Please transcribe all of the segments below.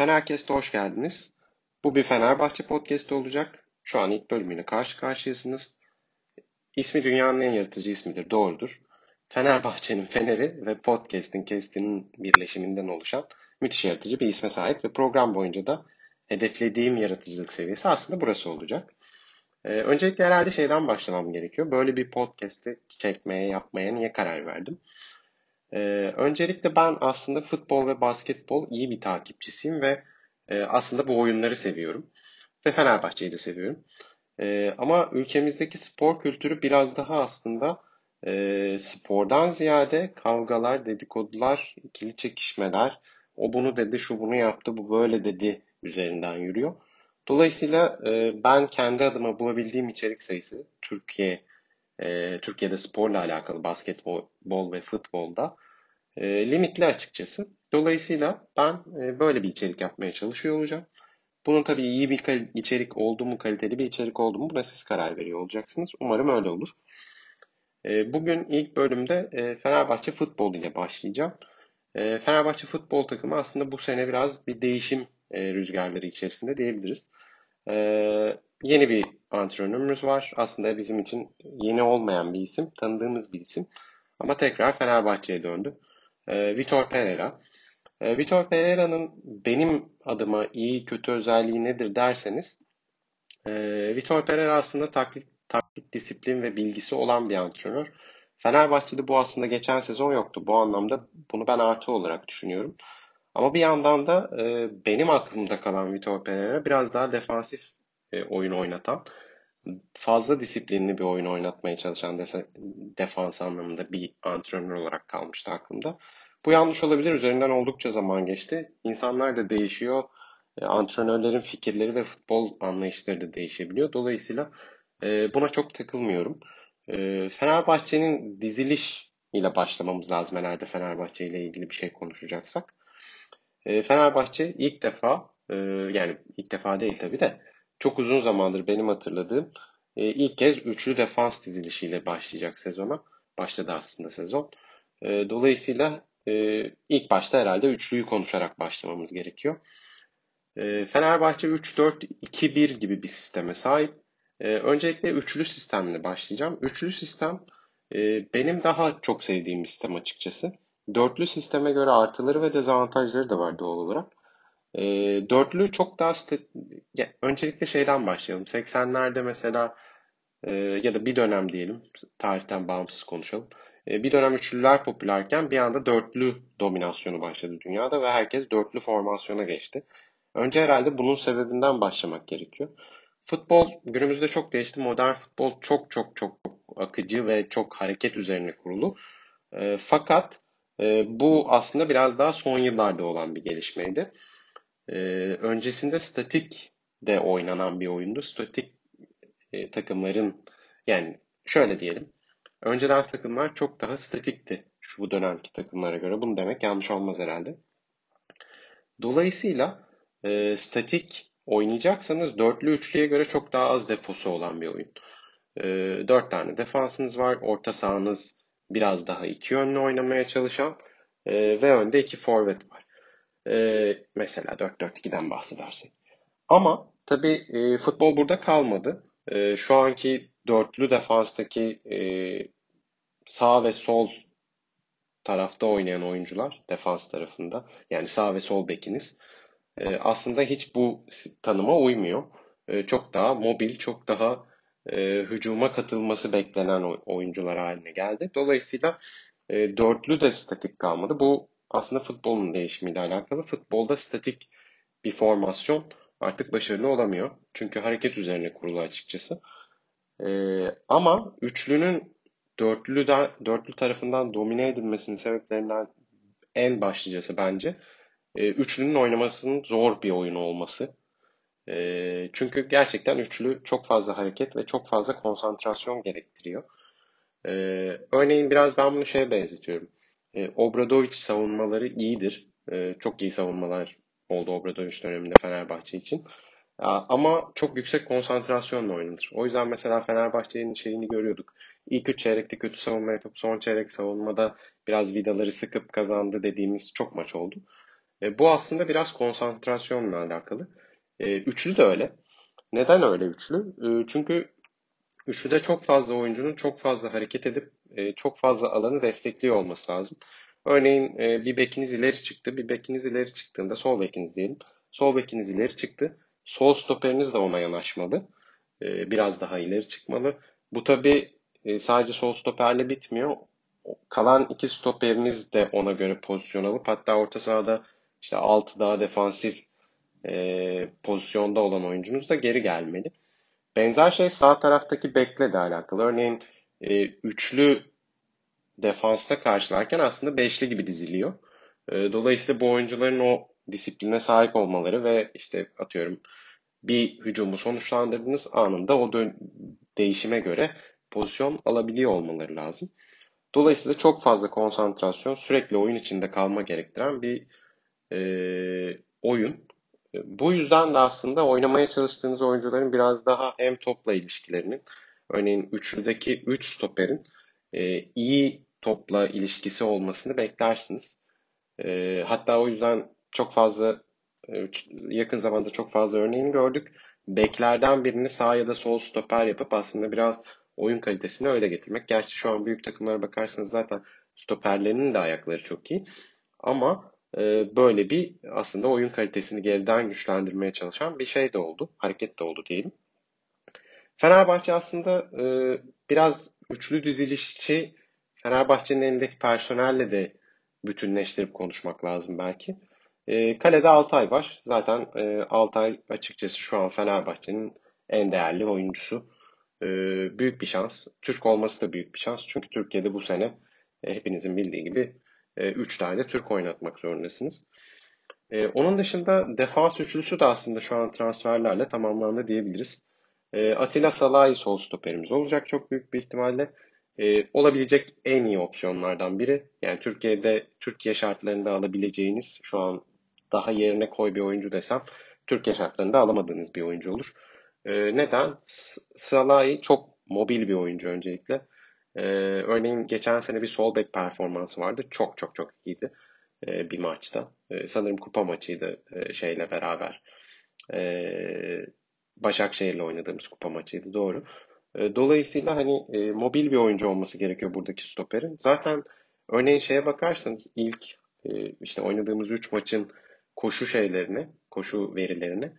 Fenerkest'e hoş geldiniz. Bu bir Fenerbahçe podcast olacak. Şu an ilk bölümüyle karşı karşıyasınız. İsmi dünyanın en yaratıcı ismidir, doğrudur. Fenerbahçe'nin Fener'i ve podcast'in Kest'inin birleşiminden oluşan müthiş yaratıcı bir isme sahip ve program boyunca da hedeflediğim yaratıcılık seviyesi aslında burası olacak. Ee, öncelikle herhalde şeyden başlamam gerekiyor. Böyle bir podcast'i çekmeye, yapmaya niye karar verdim? Ee, öncelikle ben aslında futbol ve basketbol iyi bir takipçisiyim ve e, aslında bu oyunları seviyorum. Ve Fenerbahçe'yi de seviyorum. E, ama ülkemizdeki spor kültürü biraz daha aslında e, spordan ziyade kavgalar, dedikodular, ikili çekişmeler, o bunu dedi, şu bunu yaptı, bu böyle dedi üzerinden yürüyor. Dolayısıyla e, ben kendi adıma bulabildiğim içerik sayısı Türkiye e, Türkiye'de sporla alakalı basketbol ve futbolda e, limitli açıkçası. Dolayısıyla ben e, böyle bir içerik yapmaya çalışıyor olacağım. Bunun tabii iyi bir içerik oldu mu, kaliteli bir içerik oldu mu buna siz karar veriyor olacaksınız. Umarım öyle olur. E, bugün ilk bölümde e, Fenerbahçe futbol ile başlayacağım. E, Fenerbahçe futbol takımı aslında bu sene biraz bir değişim e, rüzgarları içerisinde diyebiliriz. E, yeni bir antrenörümüz var. Aslında bizim için yeni olmayan bir isim, tanıdığımız bir isim. Ama tekrar Fenerbahçe'ye döndü. E, Vitor Pereira. E, Vitor Pereira'nın benim adıma iyi kötü özelliği nedir derseniz e, Vitor Pereira aslında taktik, taktik disiplin ve bilgisi olan bir antrenör. Fenerbahçe'de bu aslında geçen sezon yoktu. Bu anlamda bunu ben artı olarak düşünüyorum. Ama bir yandan da e, benim aklımda kalan Vitor Pereira biraz daha defansif e, oyun oynatan, fazla disiplinli bir oyun oynatmaya çalışan defans anlamında bir antrenör olarak kalmıştı aklımda. Bu yanlış olabilir. Üzerinden oldukça zaman geçti. İnsanlar da değişiyor. E, antrenörlerin fikirleri ve futbol anlayışları da değişebiliyor. Dolayısıyla e, buna çok takılmıyorum. E, Fenerbahçe'nin diziliş ile başlamamız lazım herhalde Fenerbahçe ile ilgili bir şey konuşacaksak. E, Fenerbahçe ilk defa e, yani ilk defa değil tabii de çok uzun zamandır benim hatırladığım e, ilk kez üçlü defans dizilişiyle başlayacak sezona. Başladı aslında sezon. E, dolayısıyla ilk başta herhalde üçlüyü konuşarak başlamamız gerekiyor. Fenerbahçe 3-4-2-1 gibi bir sisteme sahip. Öncelikle üçlü sistemle başlayacağım. Üçlü sistem benim daha çok sevdiğim sistem açıkçası. Dörtlü sisteme göre artıları ve dezavantajları da var doğal olarak. E, dörtlü çok daha öncelikle şeyden başlayalım. 80'lerde mesela e, ya da bir dönem diyelim tarihten bağımsız konuşalım. E, bir dönem üçlüler popülerken bir anda dörtlü dominasyonu başladı dünyada ve herkes dörtlü formasyona geçti. Önce herhalde bunun sebebinden başlamak gerekiyor. Futbol günümüzde çok değişti. Modern futbol çok çok çok akıcı ve çok hareket üzerine kurulu. E, fakat bu aslında biraz daha son yıllarda olan bir gelişmeydi. E, öncesinde statik de oynanan bir oyundu. Statik e, takımların yani şöyle diyelim Önceden takımlar çok daha statikti şu bu dönemki takımlara göre. Bunu demek yanlış olmaz herhalde. Dolayısıyla e, statik oynayacaksanız dörtlü üçlüye göre çok daha az defosu olan bir oyun. E, dört tane defansınız var. Orta sahanız biraz daha iki yönlü oynamaya çalışan e, ve önde iki forvet var. E, mesela 4-4-2'den bahsedersek. Ama tabii e, futbol burada kalmadı. E, şu anki dörtlü defanstaki e, sağ ve sol tarafta oynayan oyuncular defans tarafında yani sağ ve sol bekiniz e, aslında hiç bu tanıma uymuyor. E, çok daha mobil, çok daha e, hücuma katılması beklenen oyuncular haline geldi. Dolayısıyla e, dörtlü de statik kalmadı. Bu aslında futbolun değişimiyle alakalı. Futbolda statik bir formasyon artık başarılı olamıyor. Çünkü hareket üzerine kurulu açıkçası. Ee, ama üçlünün dörtlü de, dörtlü tarafından domine edilmesinin sebeplerinden en başlıcası bence e, üçlünün oynamasının zor bir oyun olması. E, çünkü gerçekten üçlü çok fazla hareket ve çok fazla konsantrasyon gerektiriyor. E, örneğin biraz ben bunu şeye benzetiyorum. E, Obradoviç savunmaları iyidir. E, çok iyi savunmalar oldu Obradoviç döneminde Fenerbahçe için. Ama çok yüksek konsantrasyonla oynanır. O yüzden mesela Fenerbahçe'nin şeyini görüyorduk. İlk üç çeyrekte kötü savunma yapıp son çeyrek savunmada biraz vidaları sıkıp kazandı dediğimiz çok maç oldu. E, bu aslında biraz konsantrasyonla alakalı. E, üçlü de öyle. Neden öyle üçlü? E, çünkü üçlüde çok fazla oyuncunun çok fazla hareket edip e, çok fazla alanı destekliyor olması lazım. Örneğin e, bir bekiniz ileri çıktı. Bir bekiniz ileri çıktığında sol bekiniz diyelim. Sol bekiniz ileri çıktı. Sol stoperiniz de ona yanaşmalı. E, biraz daha ileri çıkmalı. Bu tabi e, sadece sol stoperle bitmiyor. Kalan iki stoperiniz de ona göre pozisyon alıp hatta orta sahada işte altı daha defansif e, pozisyonda olan oyuncunuz da geri gelmeli. Benzer şey sağ taraftaki bekle de alakalı. Örneğin e, üçlü defansta karşılarken aslında beşli gibi diziliyor. E, dolayısıyla bu oyuncuların o disipline sahip olmaları ve işte atıyorum bir hücumu sonuçlandırdığınız anında o değişime göre pozisyon alabiliyor olmaları lazım. Dolayısıyla çok fazla konsantrasyon, sürekli oyun içinde kalma gerektiren bir e, oyun. Bu yüzden de aslında oynamaya çalıştığınız oyuncuların biraz daha hem topla ilişkilerinin, örneğin üçlüdeki 3 üç stoperin e, iyi topla ilişkisi olmasını beklersiniz. E, hatta o yüzden çok fazla e, yakın zamanda çok fazla örneğini gördük. Beklerden birini sağ ya da sol stoper yapıp aslında biraz oyun kalitesini öyle getirmek. Gerçi şu an büyük takımlara bakarsanız zaten stoperlerinin de ayakları çok iyi. Ama böyle bir aslında oyun kalitesini geriden güçlendirmeye çalışan bir şey de oldu. Hareket de oldu diyelim. Fenerbahçe aslında e, biraz üçlü dizilişçi Fenerbahçe'nin elindeki personelle de bütünleştirip konuşmak lazım belki. E, kalede Altay var. Zaten e, Altay açıkçası şu an Fenerbahçe'nin en değerli oyuncusu. E, büyük bir şans. Türk olması da büyük bir şans. Çünkü Türkiye'de bu sene e, hepinizin bildiği gibi 3 e, tane Türk oynatmak zorundasınız. E, onun dışında defans üçlüsü de aslında şu an transferlerle tamamlandı diyebiliriz. E, Atilla Salahi sol stoperimiz olacak çok büyük bir ihtimalle. E, olabilecek en iyi opsiyonlardan biri. Yani Türkiye'de, Türkiye şartlarında alabileceğiniz şu an daha yerine koy bir oyuncu desem Türkiye şartlarında alamadığınız bir oyuncu olur. E, neden? Salahi çok mobil bir oyuncu öncelikle. E, örneğin geçen sene bir sol bek performansı vardı. Çok çok çok iyiydi e, bir maçta. E, sanırım kupa maçıydı e, şeyle beraber. E, Başakşehir'le oynadığımız kupa maçıydı doğru. E, dolayısıyla hani e, mobil bir oyuncu olması gerekiyor buradaki stoperin. Zaten örneğin şeye bakarsanız ilk e, işte oynadığımız 3 maçın koşu şeylerini, koşu verilerini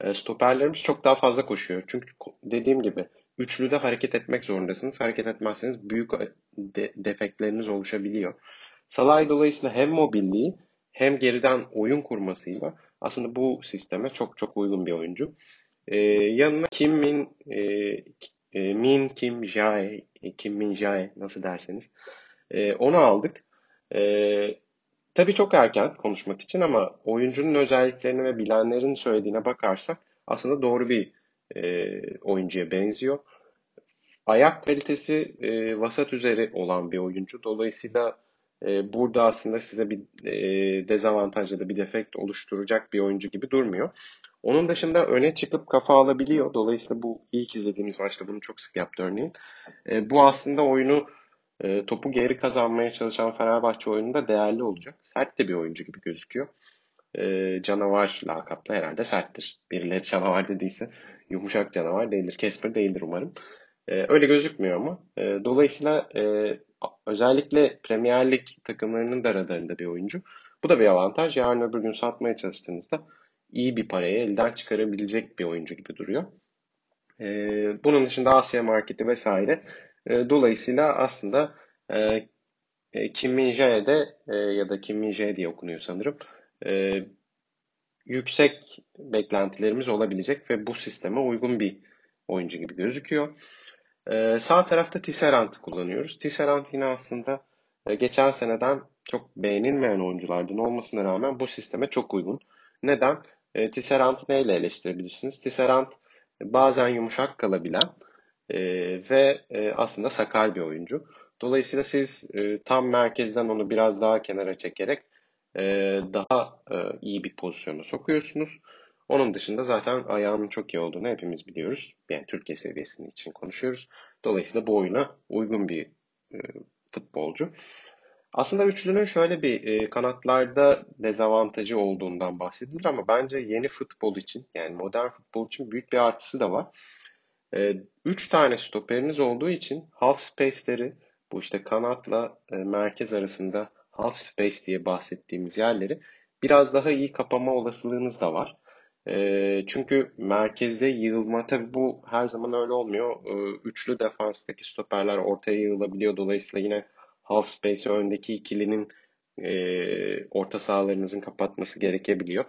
e, stoperlerimiz çok daha fazla koşuyor. Çünkü dediğim gibi üçlüde hareket etmek zorundasınız. Hareket etmezseniz büyük de, defektleriniz oluşabiliyor. Salay dolayısıyla hem mobilliği hem geriden oyun kurmasıyla aslında bu sisteme çok çok uygun bir oyuncu. Ee, yanına Kim Min e, e, Min Kim Jae Kim Min Jae nasıl derseniz e, onu aldık. E, tabii çok erken konuşmak için ama oyuncunun özelliklerini ve bilenlerin söylediğine bakarsak aslında doğru bir e, oyuncuya benziyor. Ayak kalitesi e, vasat üzeri olan bir oyuncu. Dolayısıyla e, burada aslında size bir e, dezavantaj ya da bir defekt oluşturacak bir oyuncu gibi durmuyor. Onun dışında öne çıkıp kafa alabiliyor. Dolayısıyla bu ilk izlediğimiz maçta bunu çok sık yaptı örneğin. E, bu aslında oyunu e, topu geri kazanmaya çalışan Fenerbahçe oyununda değerli olacak. Sert de bir oyuncu gibi gözüküyor. E, canavar lakaplı herhalde serttir. Birileri canavar dediyse yumuşak canavar değildir. Kesper değildir umarım. E, öyle gözükmüyor ama. E, dolayısıyla e, özellikle Premier Lig takımlarının da radarında bir oyuncu. Bu da bir avantaj. Yarın öbür gün satmaya çalıştığınızda iyi bir parayı elden çıkarabilecek bir oyuncu gibi duruyor. E, bunun dışında Asya marketi vesaire. E, dolayısıyla aslında e, e Kim Min Jae'de e, ya da Kim Min Jae diye okunuyor sanırım. E, yüksek beklentilerimiz olabilecek ve bu sisteme uygun bir oyuncu gibi gözüküyor. Ee, sağ tarafta Tisserant'ı kullanıyoruz. Tisserant yine aslında e, geçen seneden çok beğenilmeyen oyunculardan olmasına rağmen bu sisteme çok uygun. Neden? E, Tisserant'ı neyle eleştirebilirsiniz? Tisserant bazen yumuşak kalabilen e, ve e, aslında sakal bir oyuncu. Dolayısıyla siz e, tam merkezden onu biraz daha kenara çekerek daha e, iyi bir pozisyona sokuyorsunuz. Onun dışında zaten ayağının çok iyi olduğunu hepimiz biliyoruz. Yani Türkiye seviyesinin için konuşuyoruz. Dolayısıyla bu oyuna uygun bir e, futbolcu. Aslında üçlünün şöyle bir e, kanatlarda dezavantajı olduğundan bahsedilir ama bence yeni futbol için yani modern futbol için büyük bir artısı da var. E, üç tane stoperiniz olduğu için half space'leri bu işte kanatla e, merkez arasında half space diye bahsettiğimiz yerleri biraz daha iyi kapama olasılığınız da var. E, çünkü merkezde yığılma tabi bu her zaman öyle olmuyor. E, üçlü defanstaki stoperler ortaya yığılabiliyor. Dolayısıyla yine half space öndeki ikilinin e, orta sahalarınızın kapatması gerekebiliyor.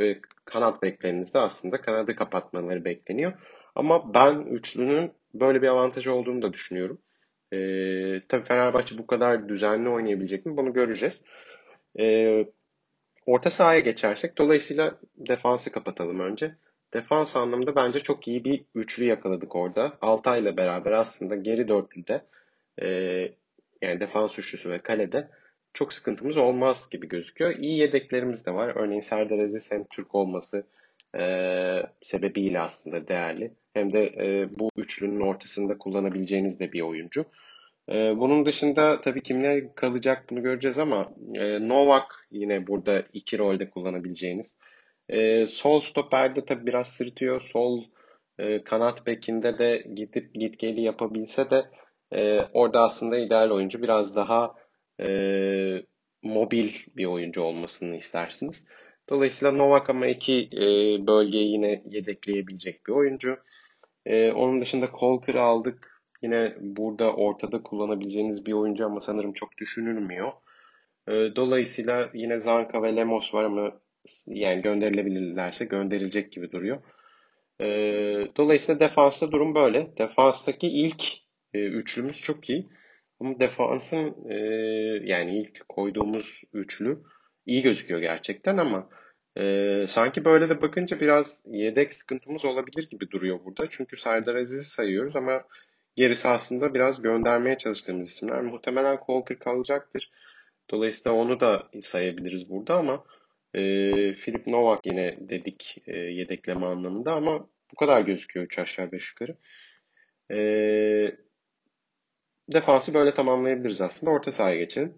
E, kanat beklerinizde aslında kanadı kapatmaları bekleniyor. Ama ben üçlünün böyle bir avantajı olduğunu da düşünüyorum. E, tabii Fenerbahçe bu kadar düzenli oynayabilecek mi bunu göreceğiz. E, orta sahaya geçersek dolayısıyla defansı kapatalım önce. Defans anlamında bence çok iyi bir üçlü yakaladık orada. Altay ile beraber aslında geri dörtlüde e, yani defans üçlüsü ve kalede çok sıkıntımız olmaz gibi gözüküyor. İyi yedeklerimiz de var. Örneğin Serdar Aziz hem Türk olması e, sebebiyle aslında değerli. Hem de e, bu üçlünün ortasında kullanabileceğiniz de bir oyuncu. E, bunun dışında tabii kimler kalacak bunu göreceğiz ama e, Novak yine burada iki rolde kullanabileceğiniz. E, sol stoperde tabii biraz sırıtıyor. Sol e, kanat bekinde de gidip git geli yapabilse de e, orada aslında ideal oyuncu biraz daha e, mobil bir oyuncu olmasını istersiniz. Dolayısıyla Novak ama iki e, bölgeyi yine yedekleyebilecek bir oyuncu. E, onun dışında Colker'ı aldık. Yine burada ortada kullanabileceğiniz bir oyuncu ama sanırım çok düşünülmüyor. E, dolayısıyla yine Zanka ve Lemos var ama yani gönderilebilirlerse gönderilecek gibi duruyor. E, dolayısıyla defansta durum böyle. Defanstaki ilk e, üçlümüz çok iyi. Ama defansın e, yani ilk koyduğumuz üçlü iyi gözüküyor gerçekten ama e, sanki böyle de bakınca biraz yedek sıkıntımız olabilir gibi duruyor burada. Çünkü Serdar Aziz'i sayıyoruz ama gerisi aslında biraz göndermeye çalıştığımız isimler. Muhtemelen Colker kalacaktır. Dolayısıyla onu da sayabiliriz burada ama e, Filip Novak yine dedik e, yedekleme anlamında ama bu kadar gözüküyor 3 aşağı 5 yukarı. E, defansı böyle tamamlayabiliriz aslında. Orta sahaya geçelim.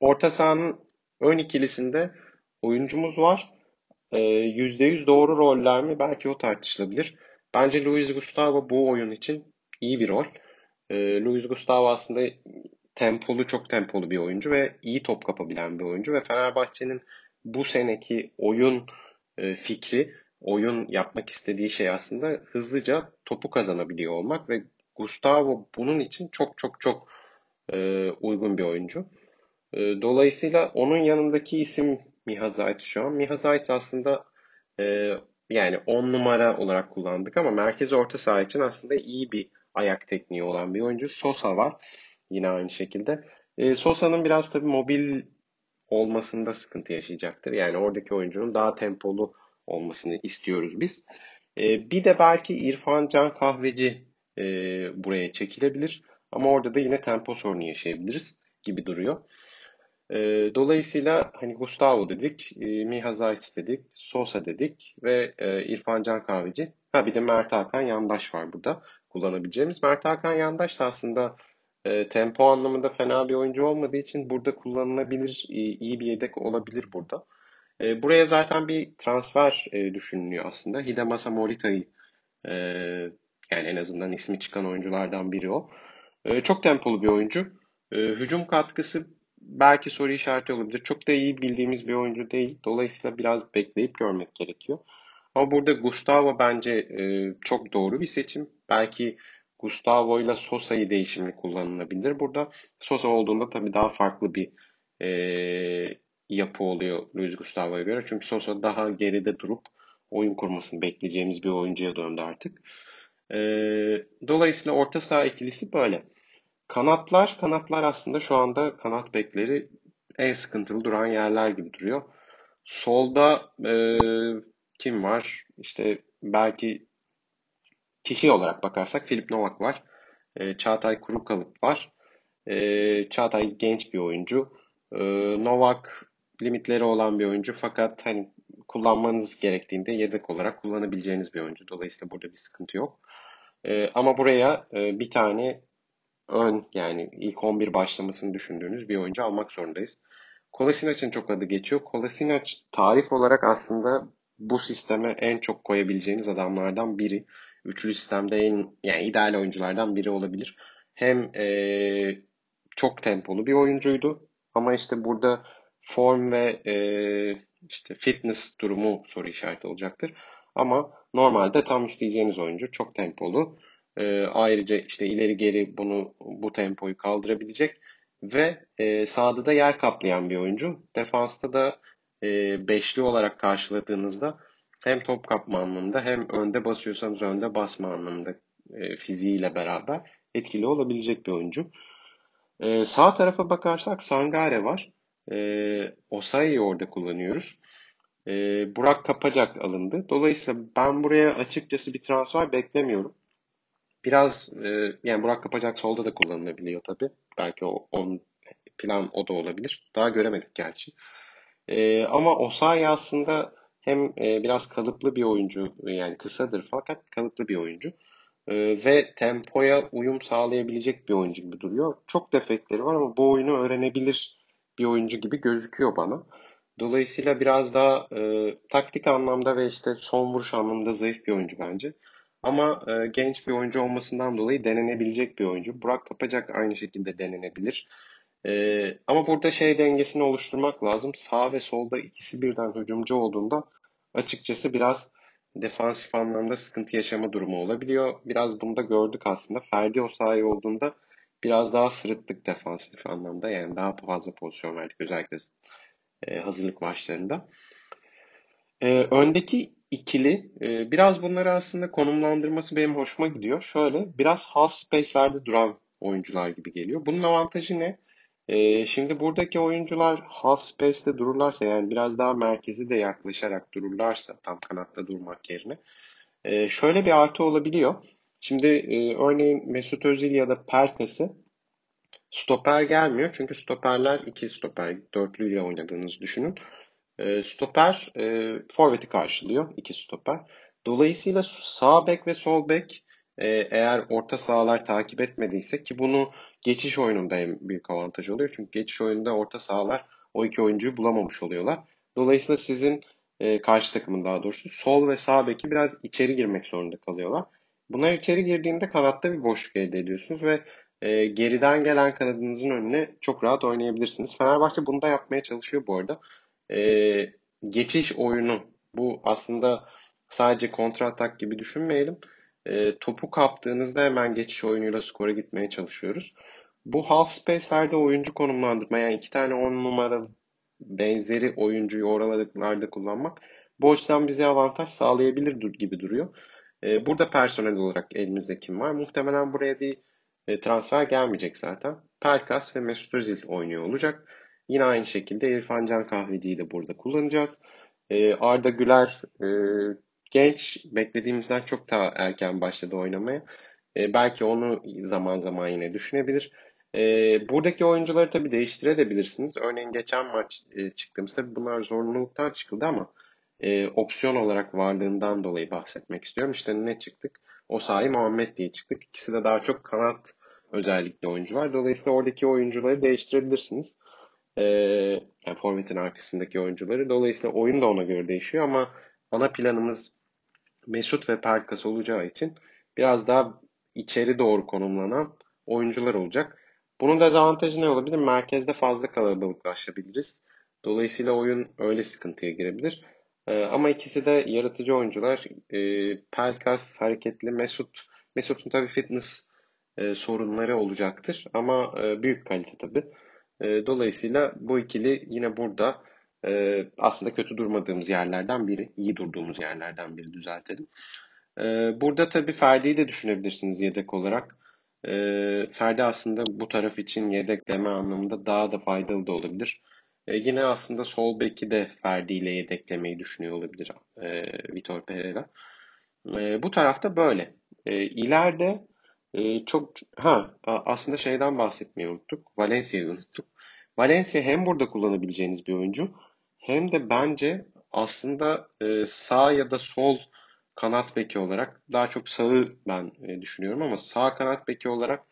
Orta sahanın ön ikilisinde oyuncumuz var. %100 doğru roller mi? Belki o tartışılabilir. Bence Luis Gustavo bu oyun için iyi bir rol. Luis Gustavo aslında tempolu, çok tempolu bir oyuncu ve iyi top kapabilen bir oyuncu ve Fenerbahçe'nin bu seneki oyun fikri, oyun yapmak istediği şey aslında hızlıca topu kazanabiliyor olmak ve Gustavo bunun için çok çok çok e, uygun bir oyuncu. E, dolayısıyla onun yanındaki isim Miha Zayt şu an. Miha Zayt aslında e, yani 10 numara olarak kullandık ama merkez orta saha için aslında iyi bir ayak tekniği olan bir oyuncu. Sosa var yine aynı şekilde. E, Sosa'nın biraz tabii mobil olmasında sıkıntı yaşayacaktır. Yani oradaki oyuncunun daha tempolu olmasını istiyoruz biz. E, bir de belki İrfan Can Kahveci e, buraya çekilebilir. Ama orada da yine tempo sorunu yaşayabiliriz gibi duruyor. E, dolayısıyla hani Gustavo dedik, e, Miha Zayt dedik, Sosa dedik ve e, İrfan Can Kahveci. Ha bir de Mert Hakan Yandaş var burada kullanabileceğimiz. Mert Hakan Yandaş da aslında e, tempo anlamında fena bir oyuncu olmadığı için burada kullanılabilir, iyi bir yedek olabilir burada. E, buraya zaten bir transfer e, düşünülüyor aslında. Hidemasa Morita'yı e, yani en azından ismi çıkan oyunculardan biri o. E, çok tempolu bir oyuncu. E, hücum katkısı belki soru işareti olabilir. Çok da iyi bildiğimiz bir oyuncu değil. Dolayısıyla biraz bekleyip görmek gerekiyor. Ama burada Gustavo bence e, çok doğru bir seçim. Belki Gustavo ile Sosa'yı değişimli kullanılabilir burada. Sosa olduğunda tabii daha farklı bir e, yapı oluyor Luis Gustavo'ya göre. Çünkü Sosa daha geride durup oyun kurmasını bekleyeceğimiz bir oyuncuya döndü artık. E, dolayısıyla orta saha ikilisi böyle. Kanatlar, kanatlar aslında şu anda kanat bekleri en sıkıntılı duran yerler gibi duruyor. Solda e, kim var? İşte belki kişi olarak bakarsak Filip Novak var. E, Çağatay Kurukalıp var. E, Çağatay genç bir oyuncu. E, Novak limitleri olan bir oyuncu fakat hani kullanmanız gerektiğinde yedek olarak kullanabileceğiniz bir oyuncu. Dolayısıyla burada bir sıkıntı yok. E, ama buraya e, bir tane ön yani ilk 11 başlamasını düşündüğünüz bir oyuncu almak zorundayız. Kolasinac çok adı geçiyor. Kolasinac tarif olarak aslında bu sisteme en çok koyabileceğiniz adamlardan biri. Üçlü sistemde en yani ideal oyunculardan biri olabilir. Hem e, çok tempolu bir oyuncuydu ama işte burada form ve e, işte fitness durumu soru işareti olacaktır. Ama normalde tam isteyeceğiniz oyuncu çok tempolu. E, ayrıca işte ileri geri bunu bu tempoyu kaldırabilecek ve e, sahada da yer kaplayan bir oyuncu. Defansta da e, beşli olarak karşıladığınızda hem top kapma anlamında hem önde basıyorsanız önde basma anlamında e, fiziğiyle beraber etkili olabilecek bir oyuncu. E, sağ tarafa bakarsak Sangare var. E, Osayi'yi orada kullanıyoruz. E, Burak Kapacak alındı. Dolayısıyla ben buraya açıkçası bir transfer beklemiyorum. Biraz e, yani Burak Kapacak solda da kullanılabiliyor tabii. Belki o on plan o da olabilir. Daha göremedik gerçi. E, ama Osayi aslında hem e, biraz kalıplı bir oyuncu yani kısadır fakat kalıplı bir oyuncu. E, ve tempoya uyum sağlayabilecek bir oyuncu gibi duruyor. Çok defekleri var ama bu oyunu öğrenebilir bir oyuncu gibi gözüküyor bana. Dolayısıyla biraz daha e, taktik anlamda ve işte son vuruş anlamında zayıf bir oyuncu bence. Ama e, genç bir oyuncu olmasından dolayı denenebilecek bir oyuncu. Burak Kapacak aynı şekilde denenebilir. E, ama burada şey dengesini oluşturmak lazım. Sağ ve solda ikisi birden hücumcu olduğunda açıkçası biraz defansif anlamda sıkıntı yaşama durumu olabiliyor. Biraz bunu da gördük aslında. Ferdi o sahaya olduğunda biraz daha sırıttık defansif anlamda. Yani daha fazla pozisyon verdik özellikle e, hazırlık maçlarında. E, öndeki ikili e, biraz bunları aslında konumlandırması benim hoşuma gidiyor. Şöyle biraz half space'lerde duran oyuncular gibi geliyor. Bunun avantajı ne? E, şimdi buradaki oyuncular half space'te dururlarsa yani biraz daha merkezi de yaklaşarak dururlarsa tam kanatta durmak yerine e, şöyle bir artı olabiliyor. Şimdi e, örneğin Mesut Özil ya da Pelkas'ı stoper gelmiyor. Çünkü stoperler iki stoper dörtlüyle oynadığınızı düşünün. E, stoper e, forveti karşılıyor. iki stoper. Dolayısıyla sağ bek ve sol bek e, eğer orta sahalar takip etmediyse ki bunu geçiş oyununda en büyük avantaj oluyor. Çünkü geçiş oyununda orta sahalar o iki oyuncuyu bulamamış oluyorlar. Dolayısıyla sizin e, karşı takımın daha doğrusu sol ve sağ beki biraz içeri girmek zorunda kalıyorlar. Bunlar içeri girdiğinde kanatta bir boşluk elde ediyorsunuz ve e, geriden gelen kanadınızın önüne çok rahat oynayabilirsiniz. Fenerbahçe bunu da yapmaya çalışıyor bu arada. E, geçiş oyunu bu aslında sadece kontra atak gibi düşünmeyelim. E, topu kaptığınızda hemen geçiş oyunuyla skora gitmeye çalışıyoruz. Bu half space'lerde oyuncu konumlandırma yani iki tane on numaralı benzeri oyuncuyu oralarda kullanmak bu açıdan bize avantaj sağlayabilir gibi duruyor. E, burada personel olarak elimizde kim var? Muhtemelen buraya bir e, transfer gelmeyecek zaten. Pelkas ve Mesut Özil oynuyor olacak. Yine aynı şekilde İrfan Can Kahveci'yi de burada kullanacağız. E, Arda Güler e, genç beklediğimizden çok daha erken başladı oynamaya. E, belki onu zaman zaman yine düşünebilir. E, buradaki oyuncuları tabii değiştirebilirsiniz. Örneğin geçen maç e, çıktığımızda bunlar zorunluluktan çıkıldı ama opsiyon olarak varlığından dolayı bahsetmek istiyorum. İşte ne çıktık? O sahi Muhammed diye çıktık. İkisi de daha çok kanat özellikle oyuncu var. Dolayısıyla oradaki oyuncuları değiştirebilirsiniz. Ee, yani Forvet'in arkasındaki oyuncuları. Dolayısıyla oyun da ona göre değişiyor ama ana planımız Mesut ve Perkas olacağı için biraz daha içeri doğru konumlanan oyuncular olacak. Bunun dezavantajı ne olabilir? Merkezde fazla kalabalıklaşabiliriz. Dolayısıyla oyun öyle sıkıntıya girebilir. Ee, ama ikisi de yaratıcı oyuncular. Ee, Pelkas hareketli, Mesut. Mesut'un tabii fitness e, sorunları olacaktır ama e, büyük kalite tabii. E, dolayısıyla bu ikili yine burada e, aslında kötü durmadığımız yerlerden biri, iyi durduğumuz yerlerden biri düzeltelim. E, burada tabii Ferdi'yi de düşünebilirsiniz yedek olarak. E, Ferdi aslında bu taraf için yedekleme anlamında daha da faydalı da olabilir. Yine aslında sol beki de Ferdi ile yedeklemeyi düşünüyor olabilir e, Vitor Pereira. E, bu tarafta böyle. E, çok ha aslında şeyden bahsetmeyi unuttuk. Valencia'yı unuttuk. Valencia hem burada kullanabileceğiniz bir oyuncu hem de bence aslında e, sağ ya da sol kanat beki olarak daha çok sağı ben e, düşünüyorum ama sağ kanat beki olarak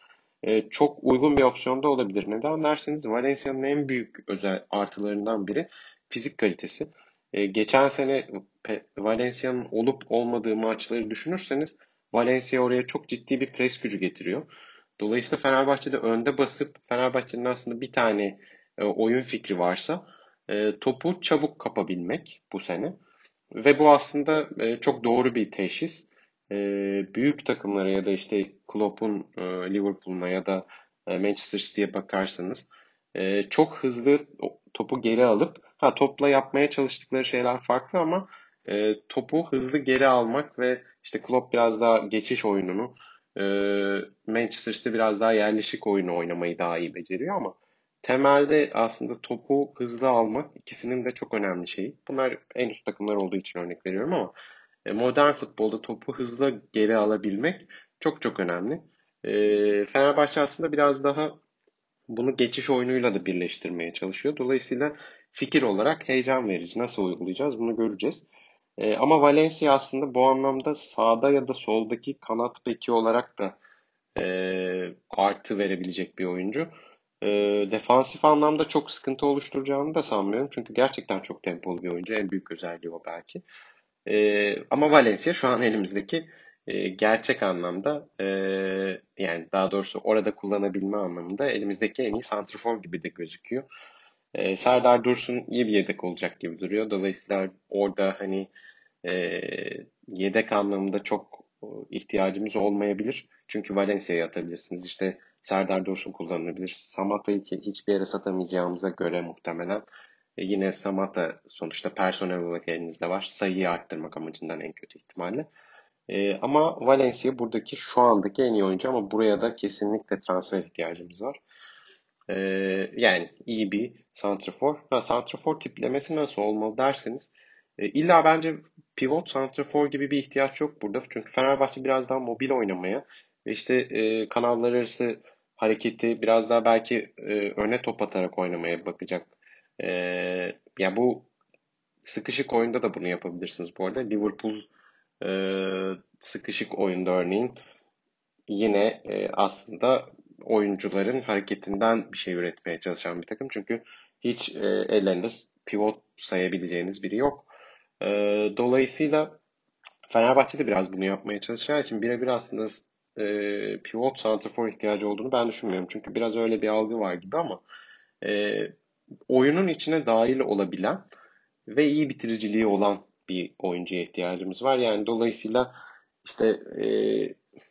e, çok uygun bir opsiyonda olabilir. Neden derseniz Valencia'nın en büyük özel artılarından biri fizik kalitesi. Geçen sene Valencia'nın olup olmadığı maçları düşünürseniz Valencia oraya çok ciddi bir pres gücü getiriyor. Dolayısıyla Fenerbahçe'de önde basıp Fenerbahçe'nin aslında bir tane e, oyun fikri varsa e, topu çabuk kapabilmek bu sene. Ve bu aslında e, çok doğru bir teşhis. E, büyük takımlara ya da işte Klopp'un e, Liverpool'una ya da e, Manchester City'ye bakarsanız e, çok hızlı topu geri alıp ha topla yapmaya çalıştıkları şeyler farklı ama e, topu hızlı geri almak ve işte Klopp biraz daha geçiş oyununu e, Manchester City biraz daha yerleşik oyunu oynamayı daha iyi beceriyor ama temelde aslında topu hızlı almak ikisinin de çok önemli şeyi. Bunlar en üst takımlar olduğu için örnek veriyorum ama e, modern futbolda topu hızlı geri alabilmek çok çok önemli. E, Fenerbahçe aslında biraz daha bunu geçiş oyunuyla da birleştirmeye çalışıyor. Dolayısıyla fikir olarak heyecan verici. Nasıl uygulayacağız bunu göreceğiz. E, ama Valencia aslında bu anlamda sağda ya da soldaki kanat beki olarak da e, artı verebilecek bir oyuncu. E, defansif anlamda çok sıkıntı oluşturacağını da sanmıyorum. Çünkü gerçekten çok tempolu bir oyuncu. En büyük özelliği o belki. E, ama Valencia şu an elimizdeki e, gerçek anlamda e, yani daha doğrusu orada kullanabilme anlamında elimizdeki en iyi santrfor gibi de gözüküyor. E, Serdar Dursun iyi bir yedek olacak gibi duruyor. Dolayısıyla orada hani e, yedek anlamında çok ihtiyacımız olmayabilir. Çünkü Valencia'ya atabilirsiniz. İşte Serdar Dursun kullanılabilir. Samata'yı hiçbir yere satamayacağımıza göre muhtemelen e, yine Samata sonuçta personel olarak elinizde var. Sayıyı arttırmak amacından en kötü ihtimalle. E, ama Valencia buradaki şu andaki en iyi oyuncu ama buraya da kesinlikle transfer ihtiyacımız var. E, yani iyi bir santrafor. Ha, santrafor tiplemesi nasıl olmalı derseniz e, illa bence pivot santrafor gibi bir ihtiyaç yok burada. Çünkü Fenerbahçe biraz daha mobil oynamaya ve işte e, kanallar arası hareketi biraz daha belki e, öne top atarak oynamaya bakacak. E, ya bu sıkışık oyunda da bunu yapabilirsiniz bu arada. Liverpool e, sıkışık oyunda örneğin yine e, aslında oyuncuların hareketinden bir şey üretmeye çalışan bir takım. Çünkü hiç e, ellerinde pivot sayabileceğiniz biri yok. E, dolayısıyla Fenerbahçe de biraz bunu yapmaya çalışacağı için birebir aslında e, pivot santrafor ihtiyacı olduğunu ben düşünmüyorum. Çünkü biraz öyle bir algı var gibi ama e, oyunun içine dahil olabilen ve iyi bitiriciliği olan bir oyuncuya ihtiyacımız var. Yani dolayısıyla işte e,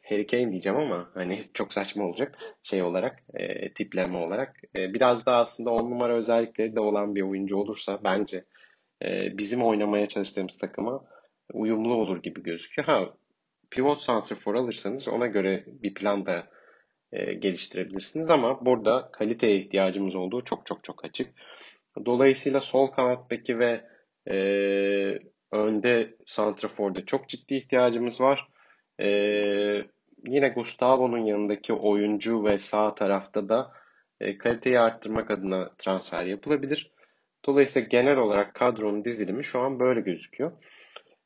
Harry Kane diyeceğim ama hani çok saçma olacak şey olarak, e, tipleme olarak. E, biraz daha aslında on numara özellikleri de olan bir oyuncu olursa bence e, bizim oynamaya çalıştığımız takıma uyumlu olur gibi gözüküyor. Ha pivot santrafor alırsanız ona göre bir plan da e, geliştirebilirsiniz ama burada kaliteye ihtiyacımız olduğu çok çok çok açık. Dolayısıyla sol kanattaki ve e, önde santraforda çok ciddi ihtiyacımız var. E, yine Gustavo'nun yanındaki oyuncu ve sağ tarafta da e, kaliteyi arttırmak adına transfer yapılabilir. Dolayısıyla genel olarak kadronun dizilimi şu an böyle gözüküyor.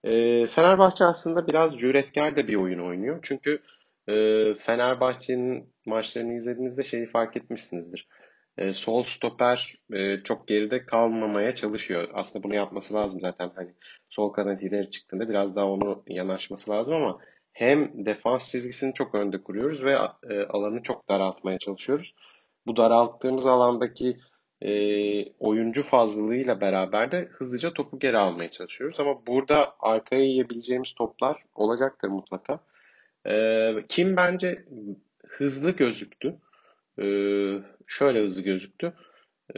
E, Fenerbahçe aslında biraz cüretkar da bir oyun oynuyor. Çünkü e, Fenerbahçe'nin maçlarını izlediğinizde şeyi fark etmişsinizdir. E, sol stoper e, çok geride kalmamaya çalışıyor. Aslında bunu yapması lazım zaten. Hani sol kanat ileri çıktığında biraz daha onu yanaşması lazım ama hem defans çizgisini çok önde kuruyoruz ve e, alanı çok daraltmaya çalışıyoruz. Bu daralttığımız alandaki e, oyuncu fazlalığıyla beraber de hızlıca topu geri almaya çalışıyoruz. Ama burada arkaya yiyebileceğimiz toplar olacaktır mutlaka. E, kim bence hızlı gözüktü. E, şöyle hızlı gözüktü.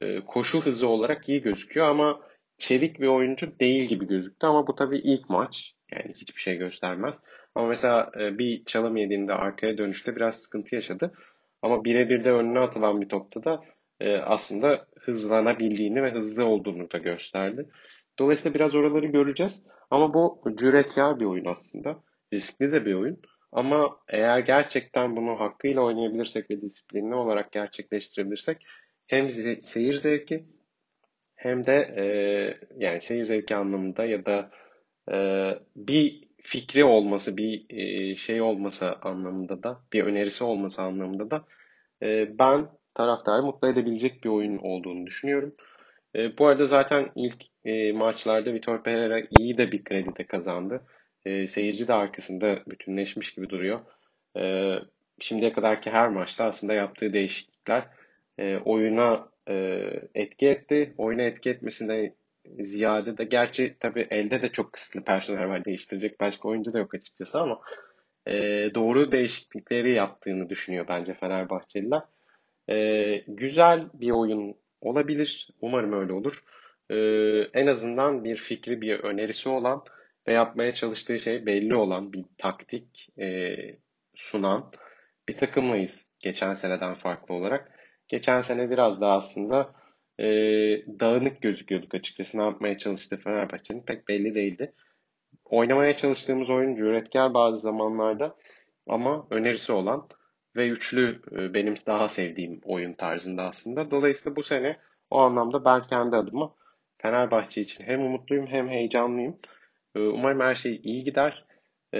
E, koşu hızı olarak iyi gözüküyor ama çevik bir oyuncu değil gibi gözüktü. Ama bu tabii ilk maç. Yani hiçbir şey göstermez. Ama mesela e, bir çalım yediğinde arkaya dönüşte biraz sıkıntı yaşadı. Ama birebir de önüne atılan bir topta da e, aslında hızlanabildiğini ve hızlı olduğunu da gösterdi. Dolayısıyla biraz oraları göreceğiz. Ama bu cüretkar bir oyun aslında. Riskli de bir oyun. Ama eğer gerçekten bunu hakkıyla oynayabilirsek ve disiplinli olarak gerçekleştirebilirsek hem seyir zevki hem de e, yani seyir zevki anlamında ya da e, bir fikri olması, bir e, şey olması anlamında da, bir önerisi olması anlamında da e, ben taraftarı mutlu edebilecek bir oyun olduğunu düşünüyorum. E, bu arada zaten ilk e, maçlarda Vitor Pereira iyi de bir kredi de kazandı. E, seyirci de arkasında bütünleşmiş gibi duruyor. E, şimdiye kadarki her maçta aslında yaptığı değişiklikler e, oyuna e, etki etti. Oyuna etki etmesinden ziyade de gerçi tabii elde de çok kısıtlı personel var değiştirecek başka oyuncu da yok açıkçası ama e, doğru değişiklikleri yaptığını düşünüyor bence Fenerbahçeliler. E, güzel bir oyun olabilir. Umarım öyle olur. E, en azından bir fikri, bir önerisi olan ve yapmaya çalıştığı şey belli olan bir taktik e, sunan bir takımlayız geçen seneden farklı olarak. Geçen sene biraz daha aslında e, dağınık gözüküyorduk açıkçası. Ne yapmaya çalıştığı Fenerbahçe'nin pek belli değildi. Oynamaya çalıştığımız oyuncu üretken bazı zamanlarda ama önerisi olan ve üçlü e, benim daha sevdiğim oyun tarzında aslında. Dolayısıyla bu sene o anlamda ben kendi adıma Fenerbahçe için hem umutluyum hem heyecanlıyım. E, umarım her şey iyi gider. E,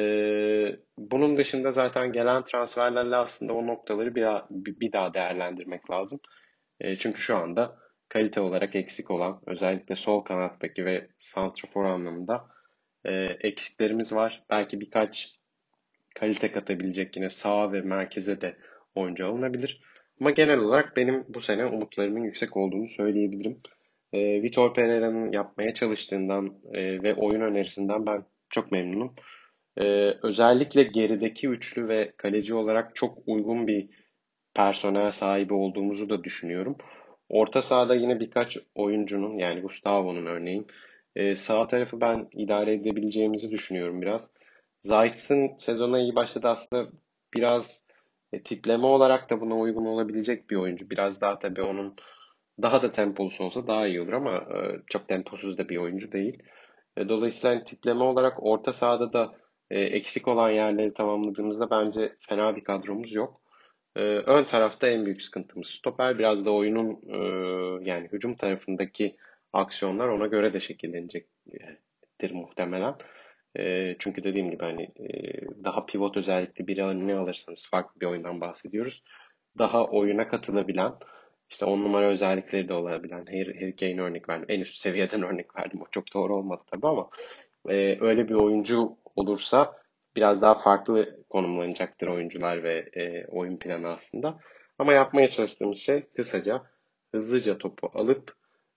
bunun dışında zaten gelen transferlerle aslında o noktaları bir daha, değerlendirmek lazım. Çünkü şu anda kalite olarak eksik olan özellikle sol kanat beki ve santrafor anlamında eksiklerimiz var. Belki birkaç kalite katabilecek yine sağ ve merkeze de oyuncu alınabilir. Ama genel olarak benim bu sene umutlarımın yüksek olduğunu söyleyebilirim. E, Vitor Pereira'nın yapmaya çalıştığından e, ve oyun önerisinden ben çok memnunum. E, özellikle gerideki üçlü ve kaleci olarak çok uygun bir personel sahibi olduğumuzu da düşünüyorum. Orta sahada yine birkaç oyuncunun yani Gustavo'nun örneğin e, sağ tarafı ben idare edebileceğimizi düşünüyorum biraz. Zayt'sın sezona iyi başladı aslında biraz e, tipleme olarak da buna uygun olabilecek bir oyuncu. Biraz daha tabii onun daha da tempolusu olsa daha iyi olur ama e, çok temposuz da bir oyuncu değil. E, dolayısıyla hani tipleme olarak orta sahada da e, eksik olan yerleri tamamladığımızda bence fena bir kadromuz yok. E, ön tarafta en büyük sıkıntımız stoper. Biraz da oyunun e, yani hücum tarafındaki aksiyonlar ona göre de şekillenecektir muhtemelen. Çünkü dediğim gibi hani daha pivot özellikli bir ne alırsanız farklı bir oyundan bahsediyoruz. Daha oyuna katılabilen, işte on numara özellikleri de olabilen Harry, Harry Kane örnek verdim. En üst seviyeden örnek verdim. O çok doğru olmadı tabii ama e, öyle bir oyuncu olursa biraz daha farklı konumlanacaktır oyuncular ve e, oyun planı aslında. Ama yapmaya çalıştığımız şey kısaca hızlıca topu alıp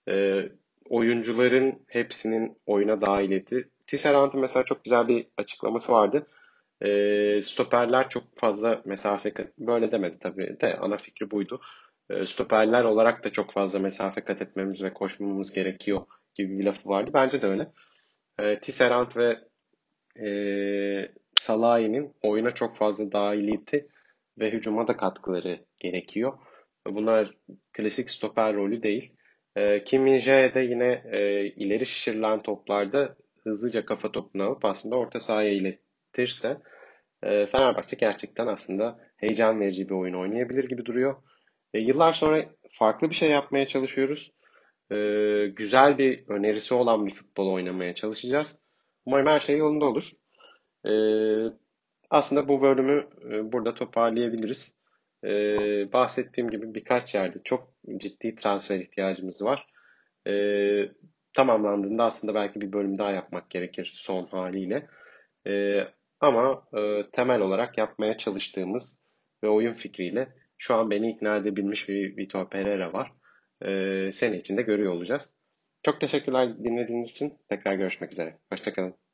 e, oyuncuların hepsinin oyuna dahil edip Tisserand'ın mesela çok güzel bir açıklaması vardı. E, stoperler çok fazla mesafe böyle demedi tabii de ana fikri buydu. E, stoperler olarak da çok fazla mesafe kat etmemiz ve koşmamız gerekiyor gibi bir lafı vardı. Bence de öyle. E, Tisserand ve e, Salahi'nin oyuna çok fazla dahiliyeti ve hücuma da katkıları gerekiyor. Bunlar klasik stoper rolü değil. E, Kim min de yine e, ileri şişirilen toplarda hızlıca kafa topunu alıp aslında orta sahaya iletirse e, Fenerbahçe gerçekten aslında heyecan verici bir oyun oynayabilir gibi duruyor. E, yıllar sonra farklı bir şey yapmaya çalışıyoruz. E, güzel bir önerisi olan bir futbol oynamaya çalışacağız. Umarım her şey yolunda olur. E, aslında bu bölümü e, burada toparlayabiliriz. E, bahsettiğim gibi birkaç yerde çok ciddi transfer ihtiyacımız var. E, tamamlandığında aslında belki bir bölüm daha yapmak gerekir son haliyle. E, ama e, temel olarak yapmaya çalıştığımız ve oyun fikriyle şu an beni ikna edebilmiş bir Vitor Pereira var. E, sene içinde görüyor olacağız. Çok teşekkürler dinlediğiniz için. Tekrar görüşmek üzere. Hoşçakalın.